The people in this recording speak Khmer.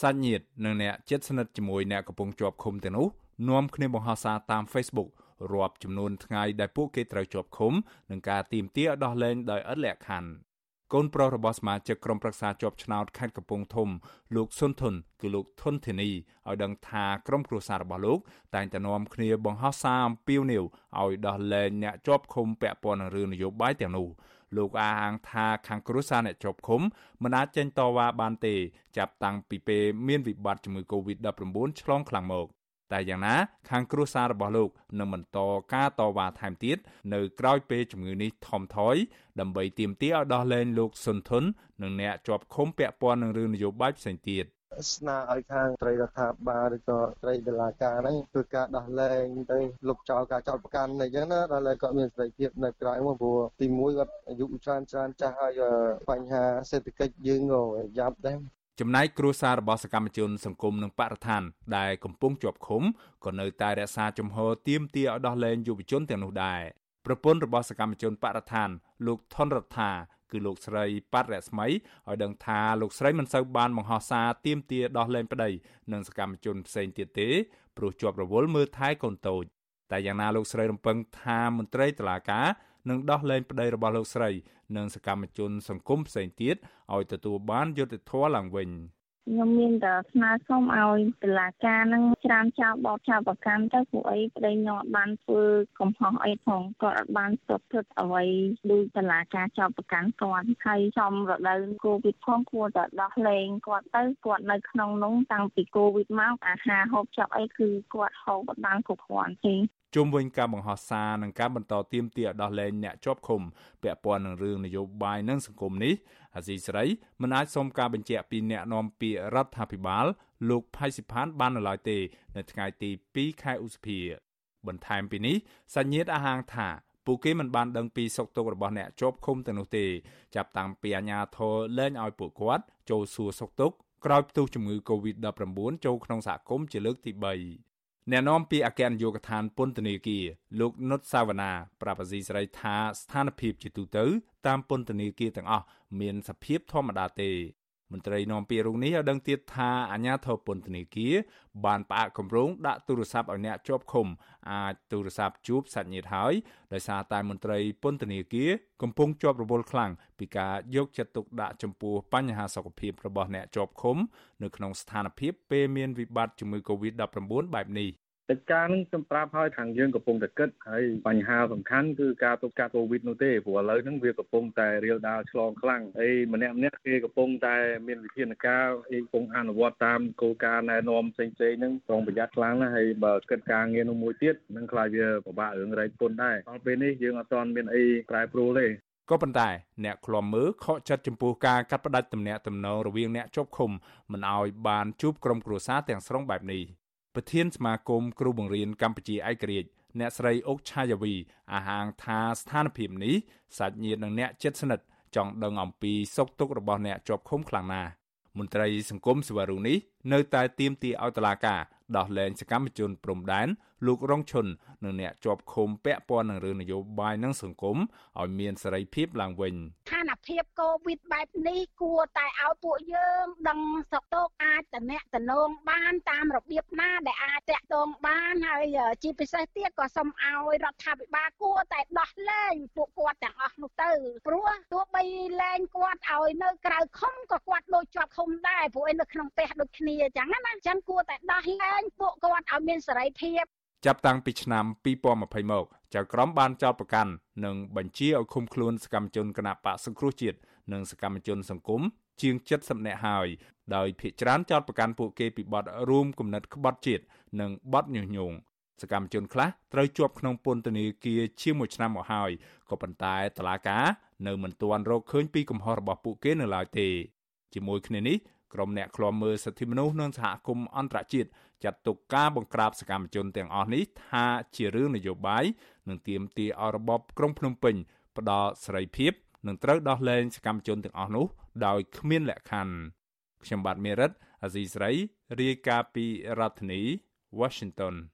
សាច់ញាតិនិងអ្នកជិតស្និទ្ធជាមួយអ្នកកំពុងជាប់ឃុំទាំងនោះនាំគ្នាបង្ហោះសារតាម Facebook រាប់ចំនួនថ្ងៃដែលពួកគេត្រូវជាប់ឃុំនិងការទីមទាឲ្យដោះលែងដោយឥតលក្ខខណ្ឌកូនប្រុសរបស់សមាជិកក្រុមប្រឹក្សាជាប់ឆ្នោតខេត្តកំពង់ធំលោកសុនធុនគឺលោកធុនធានីឲ្យដឹងថាក្រុមគ្រួសាររបស់លោក តែងតែនាំគ្នាបង្ហោះសារអំពាវនាវឲ្យដោះលែងអ្នកជាប់ឃុំពាក់ព័ន្ធនឹងរឿងនយោបាយទាំងនោះ លោកអះអាងថាខាងគ្រួសារអ្នកជាប់ឃុំមិនអាចចេញតវ៉ាបានទេ ចាប់តាំងពីពេលមានវិបត្តិជំងឺ Covid-19 ឆ្លងខ្លាំងមកតែយ៉ាងណាខាងគ្រួសាររបស់លោកនឹងបន្តការតវ៉ាថែមទៀតនៅក្រោយពេលជំងឺនេះថមថយដើម្បីទាមទារឲ្យដោះលែងលោកសុនធុននិងអ្នកជាប់ឃុំពាក់ព័ន្ធនឹងរឿងនយោបាយផ្សេងទៀត ស្នើឲ្យខាងត្រីរដ្ឋាភិបាលឬក៏ត្រីតុលាការហ្នឹងធ្វើការដោះលែងទៅលុបចោលការចោទប្រកាន់អីចឹងណាដល់គាត់មានសេរីភាពនៅក្រៅមកព្រោះទីមួយគាត់អាយុច្រើនច្រើនចាស់ហើយបញ្ហាសេដ្ឋកិច្ចយើងក៏យ៉ាប់ដែរចំណែកគ្រួសាររបស់សកម្មជនសង្គមនិងបរិស្ថានដែលកំពុងជាប់ឃុំក៏នៅតែរក្សាជំហរទៀមទាឲ្យដោះលែងយុវជនទាំងនោះដែរប្រពន្ធរបស់សកម្មជនបរិស្ថានលោកថនរដ្ឋា គឺលោកស្រីប៉ាត់រស្មីឲ្យដឹងថាលោកស្រីមិនសូវបានបង្ហោះសារទៀមទាដោះលែងប្តីនិងសកម្មជនផ្សេងទៀតទេព្រោះជាប់រវល់មើលថែកូនតូចតែយ៉ាងណាលោកស្រីរំពឹងថាមន្ត្រីតុលាការនឹងដោះលែងប្តីរបស់លោកស្រី និងសកម្មជនសង្គមផ្សេងទៀតឲ្យទទួលបានយុត្តិធម៌ឡើងវិញ ខ្ញុំមានតែស្នើសុំឲ្យតុលាការនឹងច្រានចោលបោកចោលប្រកាន់ទៅពួកអីប្តីខ្ញុំអត់បានធ្វើកំហុសអីផងគាត់អត់បានស្ទាត់ធ្វើអ្វីដូចតុលាការចោលប្រកាន់គាត់ហើយចំរដូវកូវីដផងគួរតែដោះលែងគាត់ទៅគាត់នៅក្នុងនោះតាំងពីកូវីដមកអាហារហូបចុកអីគឺគាត់ហូបអត់បានគ្រប់គ្រាន់ទេជុំវិញការបង្ហោះសារនិងការបន្តទៀមទាដោះលែងអ្នកជាប់ឃុំពាក់ព័ន្ធនឹងរឿងនយោបាយនិងសង្គមនេះអាស៊ីសេរីមិនអាចសុំការបញ្ជាក់ពីអ្នកនាំពាក្យរដ្ឋាភិបាលលោកផៃសិផានបាននៅឡើយទេ នៅថ្ងៃទី2ខែឧសភាបន្ថែមពីនេះសញ្ញាតអាហាងថាពួកគេមិនបានដឹងពីសុខទុក្ខរបស់អ្នកជាប់ឃុំទៅនោះទេចាប់តាំងពីអាជ្ញាធរលែងឲ្យពួកគាត់ចូលសួរសុខទុក្ខក្រោយផ្ទុះជំងឺ Covid-19 ចូលក្នុងសហគមន៍ជាលើកទី3 អ្នកនាំពាក្យអគ្គនាយកដ្ឋានពន្ធនាគារលោកនុតសាវណ្ណាប្រាប់អាស៊ីសេរីថាស្ថានភាពជាទូទៅតាមពន្ធនាគារទាំងអស់មានសភាពធម្មតាទេ មន្ត្រីនាំពាក្យរូបនេះឲ្យដឹងទៀតថាអាជ្ញាធរពន្ធនាគារបានផ្អាកគម្រោងដាក់ទូរស័ព្ទឲ្យអ្នកជាប់ឃុំអាចទូរស័ព្ទជួបសាច់ញាតិហើយដោយសារតែមន្ត្រីពន្ធនាគារកំពុងជាប់រវល់ខ្លាំងពីការយកចិត្តទុកដាក់ចំពោះបញ្ហាសុខភាពរបស់អ្នកជាប់ឃុំនៅក្នុងស្ថានភាពពេលមានវិបត្តិជំងឺ Covid-19 បែបនេះ កិច្ចការនឹងខ្ញុំប្រាប់ឲ្យខាងយើងកំពុងតែគិតហើយបញ្ហាសំខាន់គឺការទប់ស្កាត់កូវីដនោះទេព្រោះឥឡូវហ្នឹងវាកំពុងតែរាលដាលឆ្លងខ្លាំងហើយម្នាក់ម្នាក់គេកំពុងតែមានវិធានការគេកំពុងអនុវត្តតាមគោលការណ៍ណែនាំផ្សេងៗហ្នឹងប្រុងប្រយ័ត្នខ្លាំងណាស់ហើយបើគិតការងារនោះមួយទៀតនឹងខ្លាចវាពិបាករឿងរែកពុនដែរដល់ពេលនេះយើងអត់ទាន់មានអីប្រែប្រួលទេក៏ប៉ុន្តែអ្នកឃ្លាំមើលខកចិត្តចំពោះការកាត់ផ្តាច់ទំនាក់ទំនងរវាងអ្នកជាប់ឃុំមិនឲ្យបានជួបក្រុមគ្រួសារទាំងស្រុងបែបនេះ ប្រធានសមាគមគ្រូបង្រៀនកម្ពុជាឯករាជ្យអ្នកស្រីអុកឆាយាវីអះអាងថាស្ថានភាពនេះសាច់ញាតិនិងអ្នកជិតស្និទ្ធចង់ដឹងអំពីសុខទុក្ខរបស់អ្នកជាប់ឃុំខ្លាំងណាស់មន្ត្រីសង្គមសិវរុងនេះនៅតែទាមទារឲ្យតុលាការ ដោះលែងសកម្មជនព្រំដែនលោករងឈុននិងអ្នកជាប់ឃុំពាក់ព័ន្ធនឹងរឿងនយោបាយនិងសង្គមឲ្យមានសេរីភាពឡើងវិញស្ថានភាពកូវីដបែបនេះគួរតែឲ្យពួកយើងដឹងសកតោកអាចតំណែងតំណងបានតាមរបៀបណាដែលអាចតាក់ទងបានហើយជាពិសេសទៀតក៏សូមឲ្យរដ្ឋាភិបាលគួរតែដោះលែងពួកគាត់ទាំងអស់នោះទៅព្រោះទោះបីលែងគាត់ឲ្យនៅក្រៅឃុំក៏គាត់ដូចជាប់ឃុំដែរព្រោះឯនៅក្នុងផ្ទះដូចគ្នាអញ្ចឹងណាអញ្ចឹងគួរតែដោះលែងពួកគាត់ឲ្យមានសេរីភាពចាប់តាំងពីឆ្នាំ2020មកចៅក្រមបានចោទប្រកាន់និងបញ្ជាឲ្យឃុំខ្លួនសកម្មជនគណបកសង្គ្រោះជាតិនិងសកម្មជនសង្គមជាង70នាក់ហើយដោយភ ieck ច្រើនចោទប្រកាន់ពួកគេពីបទរួមគំនិតក្បត់ជាតិនិងបទញុះញង់សកម្មជនខ្លះត្រូវជាប់ក្នុងពន្ធនាគារជាង1ឆ្នាំមកហើយក៏ប៉ុន្តែតឡាកានៅមិនទាន់រកឃើញពីកំហុសរបស់ពួកគេនៅឡើយទេជាមួយគ្នានេះ ក្រុមអ្នកឃ្លាំមើលសិទ្ធិមនុស្សនិងសហគមន៍អន្តរជាតិចាត់ទុកការបង្ក្រាបសកម្មជនទាំងអស់នេះថាជារឿងនយោបាយនិងទាមទារឲ្យរបបក្រុងភ្នំពេញផ្ដល់សេរីភាពនិងត្រូវដោះលែងសកម្មជនទាំងអស់នោះដោយគ្មានលក្ខខណ្ឌខ្ញុំបាទមេរិតអាស៊ីស្រីរាយការណ៍ពីរដ្ឋធានី Washington